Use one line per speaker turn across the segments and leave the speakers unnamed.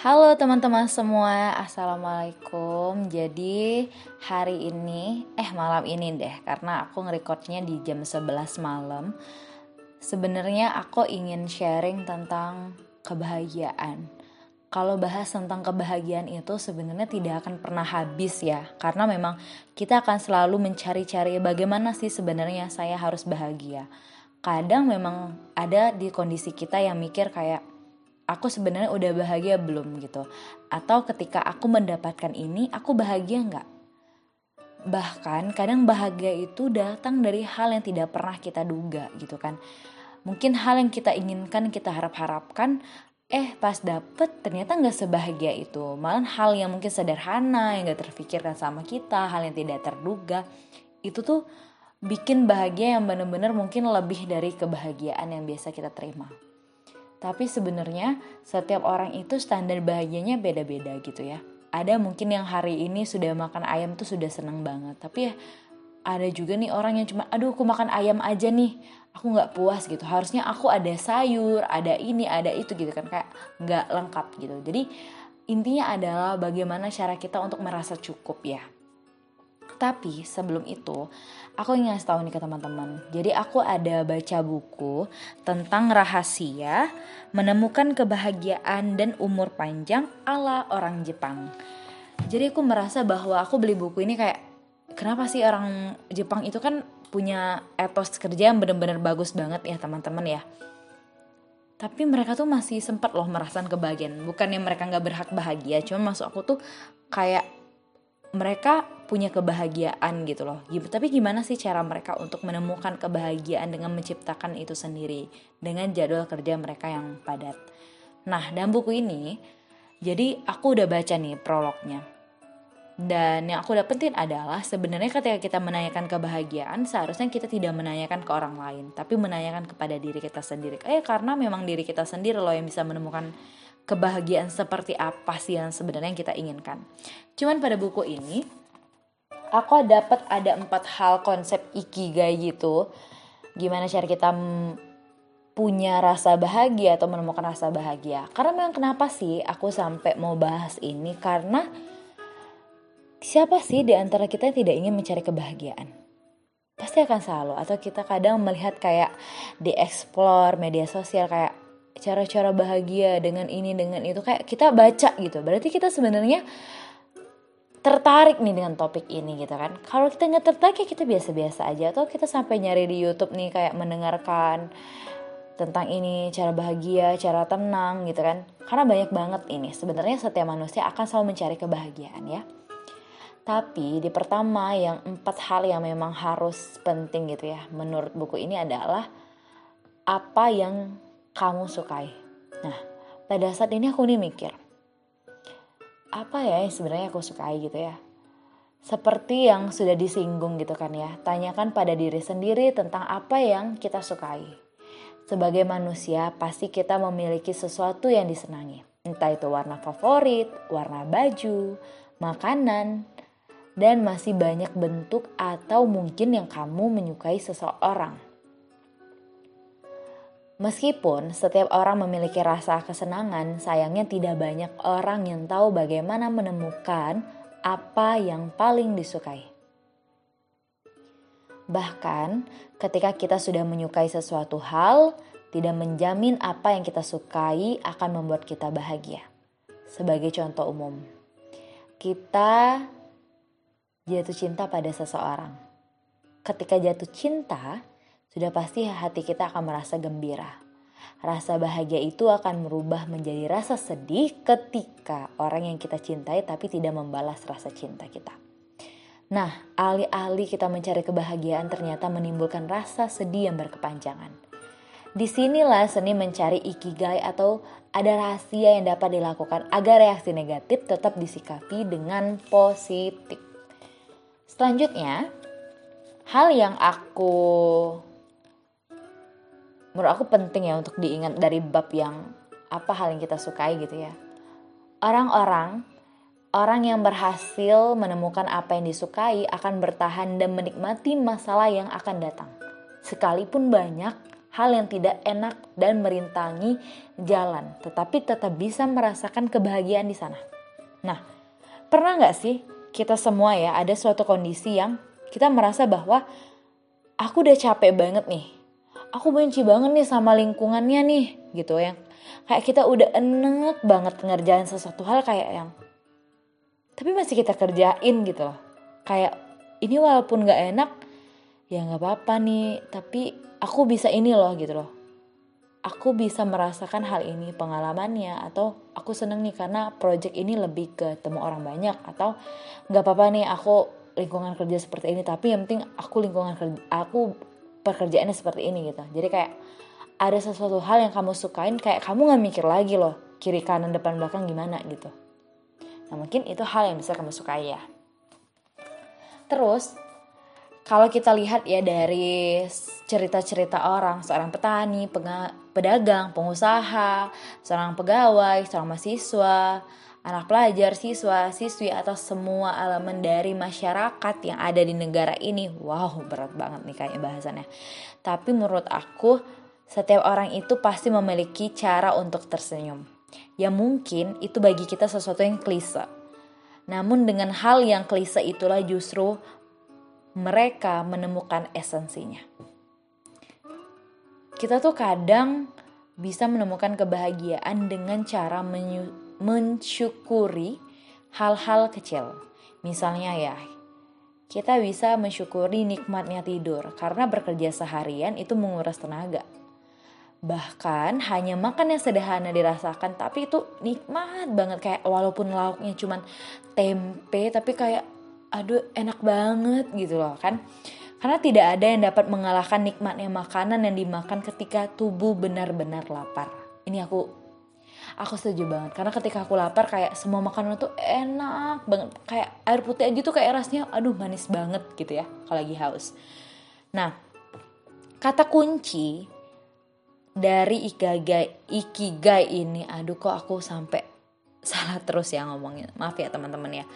Halo teman-teman semua, Assalamualaikum. Jadi hari ini, eh malam ini deh Karena aku ngerekordnya di jam 11 malam. Sebenarnya aku ingin sharing tentang kebahagiaan. Kalau bahas tentang kebahagiaan itu sebenarnya tidak akan pernah habis ya Karena memang kita akan selalu mencari-cari bagaimana sih sebenarnya saya harus bahagia. Kadang memang ada di kondisi kita yang mikir kayak aku sebenarnya udah bahagia belum gitu? Atau ketika aku mendapatkan ini aku bahagia nggak? Bahkan kadang bahagia itu datang dari hal yang tidak pernah kita duga gitu kan. Mungkin hal yang kita inginkan kita harap-harapkan eh pas dapet ternyata nggak sebahagia itu. Malah hal yang mungkin sederhana yang gak terfikirkan sama kita hal yang tidak terduga. Itu tuh bikin bahagia yang bener-bener mungkin lebih dari kebahagiaan yang biasa kita terima tapi sebenarnya setiap orang itu standar bahagianya beda-beda gitu ya. Ada mungkin yang hari ini sudah makan ayam tuh sudah seneng banget. Tapi ya ada juga nih orang yang cuma aduh aku makan ayam aja nih. Aku nggak puas gitu. Harusnya aku ada sayur, ada ini, ada itu gitu kan kayak nggak lengkap gitu. Jadi intinya adalah bagaimana cara kita untuk merasa cukup ya. Tapi sebelum itu, aku ingin ngasih tahu nih ke teman-teman. Jadi aku ada baca buku tentang rahasia menemukan kebahagiaan dan umur panjang ala orang Jepang. Jadi aku merasa bahwa aku beli buku ini kayak kenapa sih orang Jepang itu kan punya etos kerja yang bener-bener bagus banget ya teman-teman ya. Tapi mereka tuh masih sempat loh merasakan kebahagiaan. Bukannya mereka nggak berhak bahagia, cuma masuk aku tuh kayak mereka punya kebahagiaan gitu loh. Tapi gimana sih cara mereka untuk menemukan kebahagiaan dengan menciptakan itu sendiri dengan jadwal kerja mereka yang padat. Nah, dalam buku ini jadi aku udah baca nih prolognya. Dan yang aku dapetin adalah sebenarnya ketika kita menanyakan kebahagiaan seharusnya kita tidak menanyakan ke orang lain, tapi menanyakan kepada diri kita sendiri. Eh karena memang diri kita sendiri loh yang bisa menemukan kebahagiaan seperti apa sih yang sebenarnya kita inginkan. Cuman pada buku ini aku dapat ada empat hal konsep ikigai gitu. Gimana cara kita punya rasa bahagia atau menemukan rasa bahagia. Karena memang kenapa sih aku sampai mau bahas ini karena siapa sih di antara kita yang tidak ingin mencari kebahagiaan? Pasti akan selalu atau kita kadang melihat kayak di explore media sosial kayak cara-cara bahagia dengan ini dengan itu kayak kita baca gitu berarti kita sebenarnya tertarik nih dengan topik ini gitu kan. Kalau kita nggak tertarik ya kita biasa-biasa aja. Atau kita sampai nyari di YouTube nih kayak mendengarkan tentang ini cara bahagia cara tenang gitu kan. Karena banyak banget ini sebenarnya setiap manusia akan selalu mencari kebahagiaan ya. Tapi di pertama yang empat hal yang memang harus penting gitu ya menurut buku ini adalah apa yang kamu sukai. Nah, pada saat ini aku nih mikir, apa ya yang sebenarnya aku sukai gitu ya? Seperti yang sudah disinggung gitu kan ya, tanyakan pada diri sendiri tentang apa yang kita sukai. Sebagai manusia, pasti kita memiliki sesuatu yang disenangi. Entah itu warna favorit, warna baju, makanan, dan masih banyak bentuk atau mungkin yang kamu menyukai seseorang. Meskipun setiap orang memiliki rasa kesenangan, sayangnya tidak banyak orang yang tahu bagaimana menemukan apa yang paling disukai. Bahkan, ketika kita sudah menyukai sesuatu hal, tidak menjamin apa yang kita sukai akan membuat kita bahagia. Sebagai contoh umum, kita jatuh cinta pada seseorang. Ketika jatuh cinta, sudah pasti hati kita akan merasa gembira. Rasa bahagia itu akan merubah menjadi rasa sedih ketika orang yang kita cintai tapi tidak membalas rasa cinta kita. Nah, alih-alih kita mencari kebahagiaan ternyata menimbulkan rasa sedih yang berkepanjangan. Di sinilah seni mencari ikigai atau ada rahasia yang dapat dilakukan agar reaksi negatif tetap disikapi dengan positif. Selanjutnya, hal yang aku menurut aku penting ya untuk diingat dari bab yang apa hal yang kita sukai gitu ya. Orang-orang orang yang berhasil menemukan apa yang disukai akan bertahan dan menikmati masalah yang akan datang. Sekalipun banyak hal yang tidak enak dan merintangi jalan, tetapi tetap bisa merasakan kebahagiaan di sana. Nah, pernah nggak sih kita semua ya ada suatu kondisi yang kita merasa bahwa aku udah capek banget nih, aku benci banget nih sama lingkungannya nih, gitu ya. Kayak kita udah enek banget ngerjain sesuatu hal kayak yang tapi masih kita kerjain gitu loh. Kayak ini walaupun gak enak ya nggak apa-apa nih tapi aku bisa ini loh gitu loh aku bisa merasakan hal ini pengalamannya atau aku seneng nih karena project ini lebih ke temu orang banyak atau nggak apa-apa nih aku lingkungan kerja seperti ini tapi yang penting aku lingkungan kerja aku pekerjaannya seperti ini gitu. Jadi kayak ada sesuatu hal yang kamu sukain kayak kamu nggak mikir lagi loh kiri kanan depan belakang gimana gitu. Nah mungkin itu hal yang bisa kamu sukai ya. Terus kalau kita lihat ya dari cerita-cerita orang, seorang petani, pedagang, pengusaha, seorang pegawai, seorang mahasiswa, anak pelajar, siswa, siswi atau semua elemen dari masyarakat yang ada di negara ini. Wow, berat banget nih kayaknya bahasannya. Tapi menurut aku, setiap orang itu pasti memiliki cara untuk tersenyum. Ya mungkin itu bagi kita sesuatu yang klise. Namun dengan hal yang klise itulah justru mereka menemukan esensinya. Kita tuh kadang bisa menemukan kebahagiaan dengan cara mensyukuri hal-hal kecil. Misalnya ya, kita bisa mensyukuri nikmatnya tidur karena bekerja seharian itu menguras tenaga. Bahkan hanya makan yang sederhana dirasakan tapi itu nikmat banget kayak walaupun lauknya cuman tempe tapi kayak aduh enak banget gitu loh kan karena tidak ada yang dapat mengalahkan nikmatnya makanan yang dimakan ketika tubuh benar-benar lapar ini aku aku setuju banget karena ketika aku lapar kayak semua makanan tuh enak banget. Kayak air putih aja tuh kayak rasanya aduh manis banget gitu ya kalau lagi haus. Nah kata kunci dari ikigai ikigai ini aduh kok aku sampai salah terus ya ngomongin. Maaf ya teman-teman ya.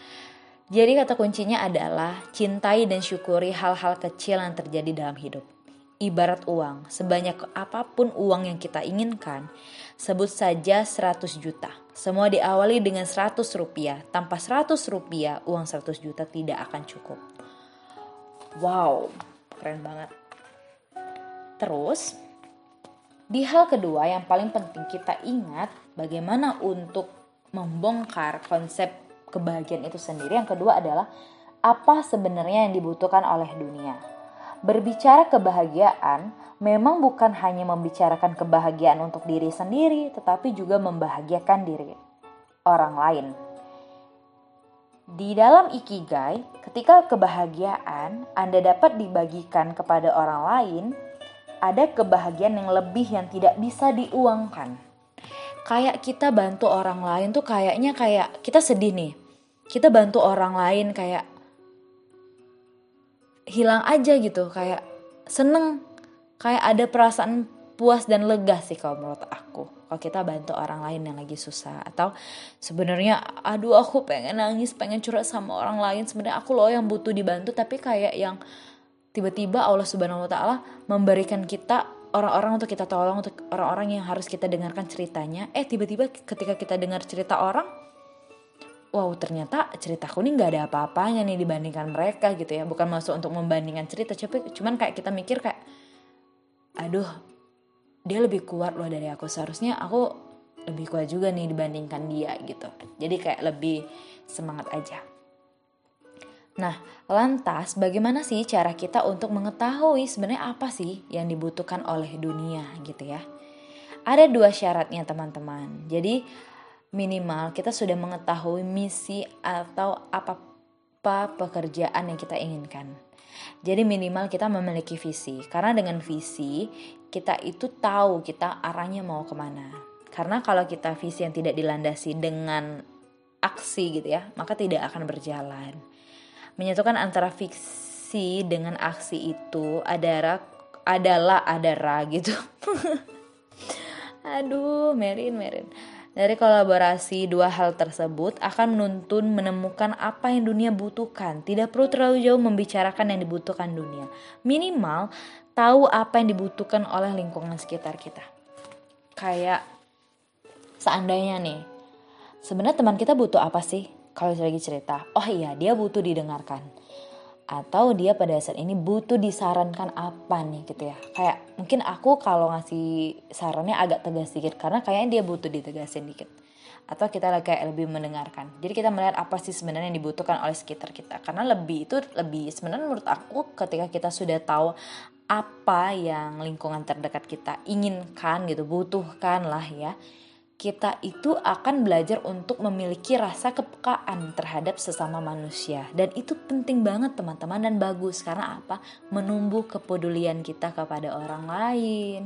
Jadi kata kuncinya adalah cintai dan syukuri hal-hal kecil yang terjadi dalam hidup. Ibarat uang, sebanyak apa pun uang yang kita inginkan, sebut saja 100 juta. Semua diawali dengan 100 rupiah. Tanpa 100 rupiah, uang 100 juta tidak akan cukup. Wow, keren banget. Terus, di hal kedua yang paling penting kita ingat bagaimana untuk membongkar konsep kebahagiaan itu sendiri. Yang kedua adalah apa sebenarnya yang dibutuhkan oleh dunia. Berbicara kebahagiaan memang bukan hanya membicarakan kebahagiaan untuk diri sendiri, tetapi juga membahagiakan diri orang lain. Di dalam ikigai, ketika kebahagiaan Anda dapat dibagikan kepada orang lain, ada kebahagiaan yang lebih yang tidak bisa diuangkan. Kayak kita bantu orang lain tuh kayaknya kayak kita sedih nih kita bantu orang lain kayak hilang aja gitu kayak seneng kayak ada perasaan puas dan lega sih kalau menurut aku. Kalau kita bantu orang lain yang lagi susah atau sebenarnya aduh aku pengen nangis pengen curhat sama orang lain. Sebenarnya aku loh yang butuh dibantu tapi kayak yang tiba-tiba Allah Subhanahu Wa Taala memberikan kita orang-orang untuk kita tolong untuk orang-orang yang harus kita dengarkan ceritanya. Eh tiba-tiba ketika kita dengar cerita orang wow ternyata ceritaku ini nggak ada apa-apanya nih dibandingkan mereka gitu ya bukan masuk untuk membandingkan cerita tapi cuman kayak kita mikir kayak aduh dia lebih kuat loh dari aku seharusnya aku lebih kuat juga nih dibandingkan dia gitu jadi kayak lebih semangat aja Nah, lantas bagaimana sih cara kita untuk mengetahui sebenarnya apa sih yang dibutuhkan oleh dunia gitu ya? Ada dua syaratnya teman-teman. Jadi minimal kita sudah mengetahui misi atau apa apa pekerjaan yang kita inginkan. Jadi minimal kita memiliki visi, karena dengan visi kita itu tahu kita arahnya mau ke mana. Karena kalau kita visi yang tidak dilandasi dengan aksi gitu ya, maka tidak akan berjalan. Menyatukan antara visi dengan aksi itu adalah adalah adara gitu. Aduh, Merin, Merin Dari kolaborasi dua hal tersebut akan menuntun menemukan apa yang dunia butuhkan. Tidak perlu terlalu jauh membicarakan yang dibutuhkan dunia. Minimal tahu apa yang dibutuhkan oleh lingkungan sekitar kita. Kayak seandainya nih, sebenarnya teman kita butuh apa sih? Kalau lagi cerita, oh iya dia butuh didengarkan atau dia pada saat ini butuh disarankan apa nih gitu ya? Kayak mungkin aku kalau ngasih sarannya agak tegas sedikit karena kayaknya dia butuh ditegasin dikit. Atau kita kayak lebih mendengarkan. Jadi kita melihat apa sih sebenarnya yang dibutuhkan oleh sekitar kita. Karena lebih itu lebih sebenarnya menurut aku ketika kita sudah tahu apa yang lingkungan terdekat kita inginkan gitu butuhkan lah ya kita itu akan belajar untuk memiliki rasa kepekaan terhadap sesama manusia. Dan itu penting banget teman-teman dan bagus. Karena apa? Menumbuh kepedulian kita kepada orang lain.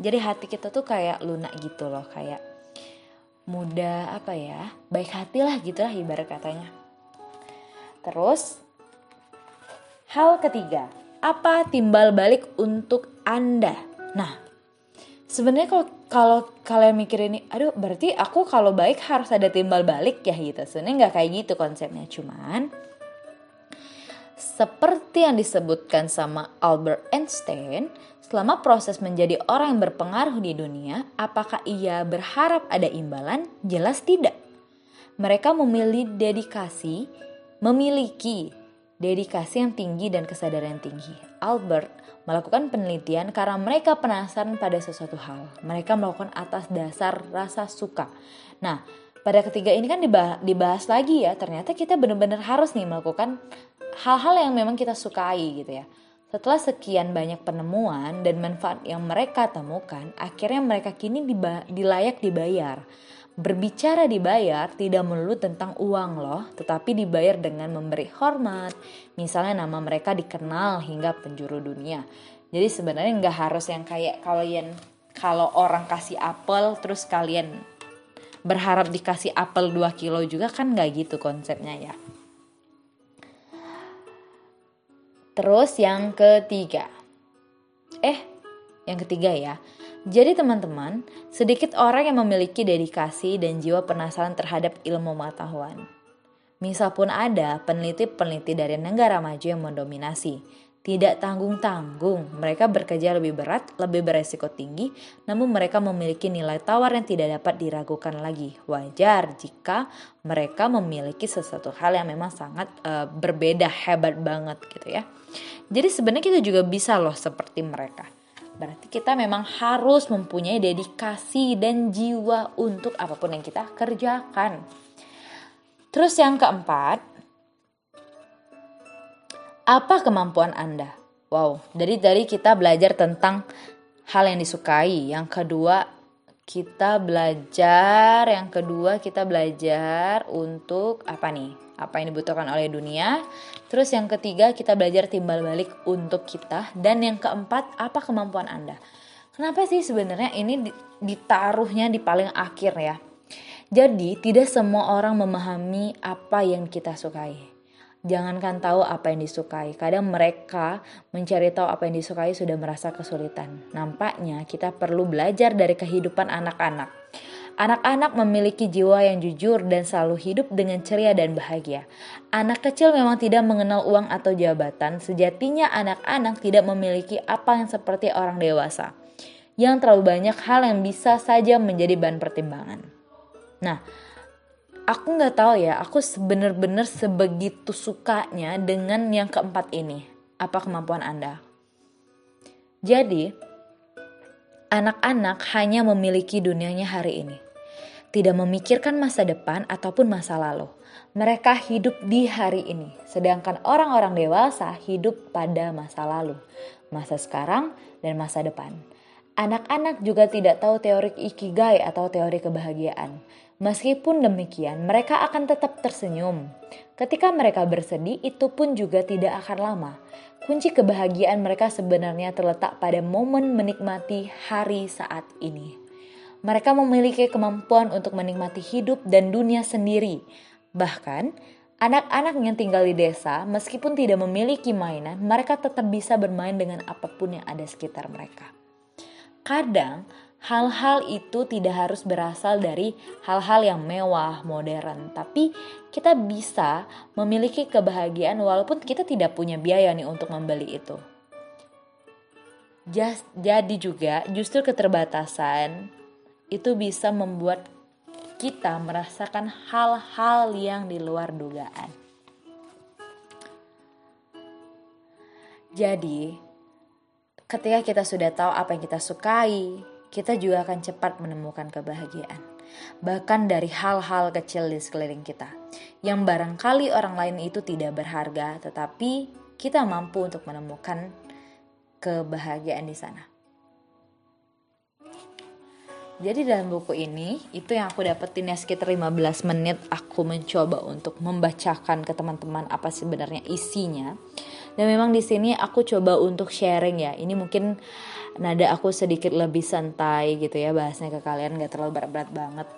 Jadi hati kita tuh kayak lunak gitu loh. Kayak mudah apa ya baik hati lah gitulah ibarat katanya. Terus hal ketiga. Apa timbal balik untuk anda? Nah sebenarnya kalau kalau kalian mikir ini aduh berarti aku kalau baik harus ada timbal balik ya gitu. Sebenarnya nggak kayak gitu konsepnya. Cuman seperti yang disebutkan sama Albert Einstein selama proses menjadi orang yang berpengaruh di dunia apakah ia berharap ada imbalan? Jelas tidak. Mereka memilih dedikasi memiliki dedikasi yang tinggi dan kesadaran tinggi Albert melakukan penelitian karena mereka penasaran pada sesuatu hal. Mereka melakukan atas dasar rasa suka. Nah, pada ketiga ini kan dibahas, dibahas lagi ya, ternyata kita benar-benar harus nih melakukan hal-hal yang memang kita sukai gitu ya. Setelah sekian banyak penemuan dan manfaat yang mereka temukan, akhirnya mereka kini dilayak dibayar. Berbicara dibayar tidak melulu tentang uang loh, tetapi dibayar dengan memberi hormat. Misalnya nama mereka dikenal hingga penjuru dunia. Jadi sebenarnya nggak harus yang kayak kalian kalau orang kasih apel terus kalian berharap dikasih apel 2 kilo juga kan nggak gitu konsepnya ya. Terus yang ketiga. Eh, yang ketiga ya jadi teman-teman, sedikit orang yang memiliki dedikasi dan jiwa penasaran terhadap ilmu pengetahuan. Misal pun ada peneliti-peneliti dari negara maju yang mendominasi. Tidak tanggung-tanggung, mereka bekerja lebih berat, lebih beresiko tinggi, namun mereka memiliki nilai tawar yang tidak dapat diragukan lagi. Wajar jika mereka memiliki sesuatu hal yang memang sangat uh, berbeda, hebat banget gitu ya. Jadi sebenarnya kita juga bisa loh seperti mereka. Berarti kita memang harus mempunyai dedikasi dan jiwa untuk apa pun yang kita kerjakan. Terus yang keempat, apa kemampuan Anda? Wow, dari dari kita belajar tentang hal yang disukai. Yang kedua, kita belajar, yang kedua kita belajar untuk apa nih? apa yang dibutuhkan oleh dunia. Terus yang ketiga kita belajar timbal balik untuk kita dan yang keempat apa kemampuan Anda. Kenapa sih sebenarnya ini ditaruhnya di paling akhir ya? Jadi tidak semua orang memahami apa yang kita sukai. Jangankan tahu apa yang disukai, kadang mereka mencari tahu apa yang disukai sudah merasa kesulitan. Nampaknya kita perlu belajar dari kehidupan anak-anak Anak-anak memiliki jiwa yang jujur dan selalu hidup dengan ceria dan bahagia. Anak kecil memang tidak mengenal uang atau jabatan, sejatinya anak-anak tidak memiliki apa yang seperti orang dewasa. Yang terlalu banyak hal yang bisa saja menjadi bahan pertimbangan. Nah, aku nggak tahu ya, aku bener-bener sebegitu sukanya dengan yang keempat ini. Apa kemampuan Anda? Jadi, anak-anak hanya memiliki dunianya hari ini tidak memikirkan masa depan ataupun masa lalu. Mereka hidup di hari ini, sedangkan orang-orang dewasa hidup pada masa lalu, masa sekarang, dan masa depan. Anak-anak juga tidak tahu teori ikigai atau teori kebahagiaan. Meskipun demikian, mereka akan tetap tersenyum. Ketika mereka bersedih, itu pun juga tidak akan lama. Kunci kebahagiaan mereka sebenarnya terletak pada momen menikmati hari saat ini. Mereka memiliki kemampuan untuk menikmati hidup dan dunia sendiri. Bahkan, anak-anak yang tinggal di desa, meskipun tidak memiliki mainan, mereka tetap bisa bermain dengan apa pun yang ada sekitar mereka. Kadang, hal-hal itu tidak harus berasal dari hal-hal yang mewah, modern, tapi kita bisa memiliki kebahagiaan walaupun kita tidak punya biaya nih untuk membeli itu. Just, jadi juga justru keterbatasan itu bisa membuat kita merasakan hal-hal yang di luar dugaan. Jadi, ketika kita sudah tahu apa yang kita sukai, kita juga akan cepat menemukan kebahagiaan. Bahkan dari hal-hal kecil di sekeliling kita, yang barangkali orang lain itu tidak berharga, tetapi kita mampu untuk menemukan kebahagiaan di sana. Jadi dalam buku ini, itu yang aku dapetin ya sekitar 15 menit aku mencoba untuk membacakan ke teman-teman apa sebenarnya isinya. Dan memang di sini aku coba untuk sharing ya. Ini mungkin nada aku sedikit lebih santai gitu ya bahasnya ke kalian gak terlalu berat-berat banget.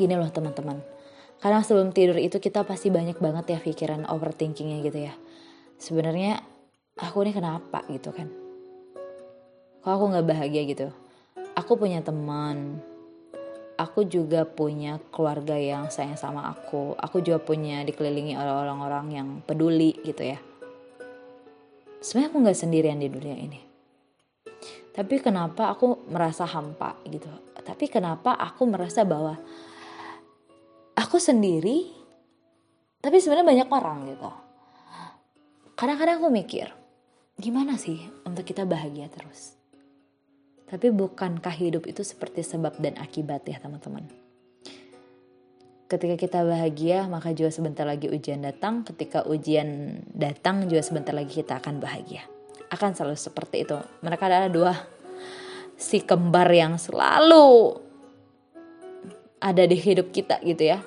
Gini loh teman-teman. Karena sebelum tidur itu kita pasti banyak banget ya pikiran overthinkingnya gitu ya. Sebenarnya aku ini kenapa gitu kan. Kok aku gak bahagia gitu aku punya teman. Aku juga punya keluarga yang sayang sama aku. Aku juga punya dikelilingi oleh orang-orang yang peduli gitu ya. Sebenarnya aku nggak sendirian di dunia ini. Tapi kenapa aku merasa hampa gitu? Tapi kenapa aku merasa bahwa aku sendiri tapi sebenarnya banyak orang gitu. Kadang-kadang aku mikir gimana sih untuk kita bahagia terus tapi bukankah hidup itu seperti sebab dan akibat ya teman-teman? Ketika kita bahagia, maka juga sebentar lagi ujian datang. Ketika ujian datang, juga sebentar lagi kita akan bahagia. Akan selalu seperti itu. Mereka adalah dua si kembar yang selalu ada di hidup kita gitu ya.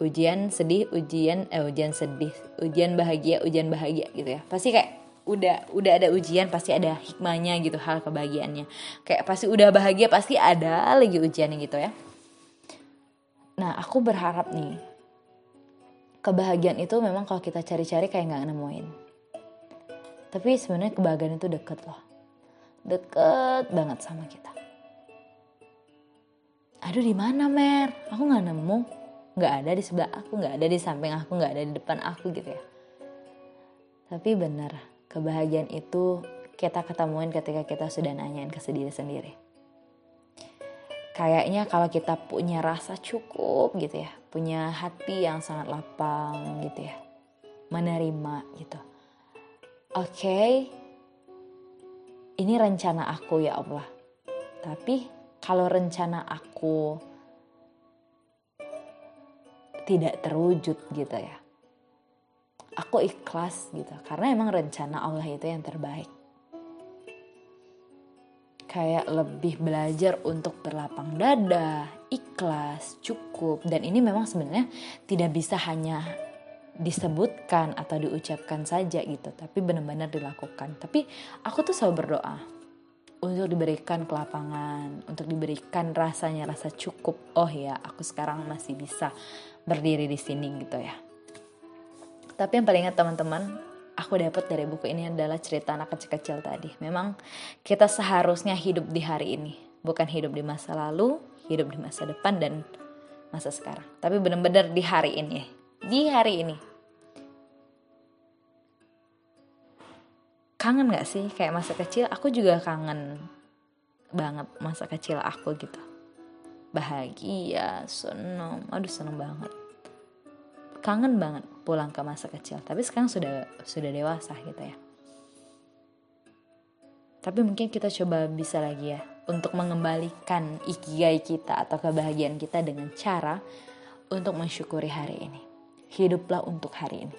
Ujian sedih, ujian eh ujian sedih, ujian bahagia, ujian bahagia gitu ya. Pasti kayak udah udah ada ujian pasti ada hikmahnya gitu hal kebahagiaannya. Kayak pasti udah bahagia pasti ada lagi ujiannya gitu ya. Nah aku berharap nih kebahagiaan itu memang kalau kita cari-cari kayak nggak nemuin. Tapi sebenarnya kebahagiaan itu deket loh. Deket banget sama kita. Aduh di mana mer? Aku nggak nemu. Nggak ada di sebelah aku nggak ada di samping aku nggak ada di depan aku gitu ya. Tapi bener Kebahagiaan itu kita ketemuin ketika kita sudah nanyain ke diri sendiri. Kayaknya kalau kita punya rasa cukup gitu ya, punya hati yang sangat lapang gitu ya, menerima gitu. Oke, okay, ini rencana aku ya Allah. Tapi kalau rencana aku tidak terwujud gitu ya aku ikhlas gitu karena emang rencana Allah itu yang terbaik kayak lebih belajar untuk berlapang dada, ikhlas, cukup dan ini memang sebenarnya tidak bisa hanya disebutkan atau diucapkan saja gitu, tapi benar-benar dilakukan. Tapi aku tuh selalu berdoa untuk diberikan kelapangan, untuk diberikan rasanya rasa cukup. Oh ya, aku sekarang masih bisa berdiri di sini gitu ya. Tapi yang paling ingat teman-teman, aku dapat dari buku ini adalah cerita anak kecil-kecil tadi. Memang kita seharusnya hidup di hari ini, bukan hidup di masa lalu, hidup di masa depan dan masa sekarang. Tapi benar-benar di hari ini, di hari ini. Kangen gak sih kayak masa kecil? Aku juga kangen banget masa kecil aku gitu. Bahagia, seneng, aduh seneng banget kangen banget pulang ke masa kecil. Tapi sekarang sudah sudah dewasa gitu ya. Tapi mungkin kita coba bisa lagi ya untuk mengembalikan ikigai kita atau kebahagiaan kita dengan cara untuk mensyukuri hari ini. Hiduplah untuk hari ini.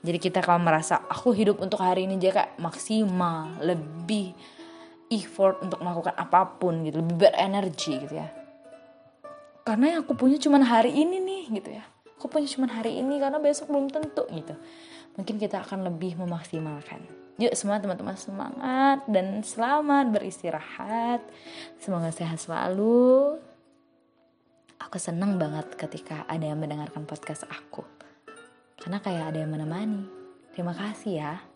Jadi kita kalau merasa aku hidup untuk hari ini jaga maksimal lebih effort untuk melakukan apa pun gitu lebih berenergi gitu ya. Karena yang aku punya cuma hari ini nih gitu ya aku punya cuma hari ini karena besok belum tentu gitu. Mungkin kita akan lebih memaksimalkan. Yuk semua teman-teman semangat dan selamat beristirahat. Semoga sehat selalu. Aku seneng banget ketika ada yang mendengarkan podcast aku. Karena kayak ada yang menemani. Terima kasih ya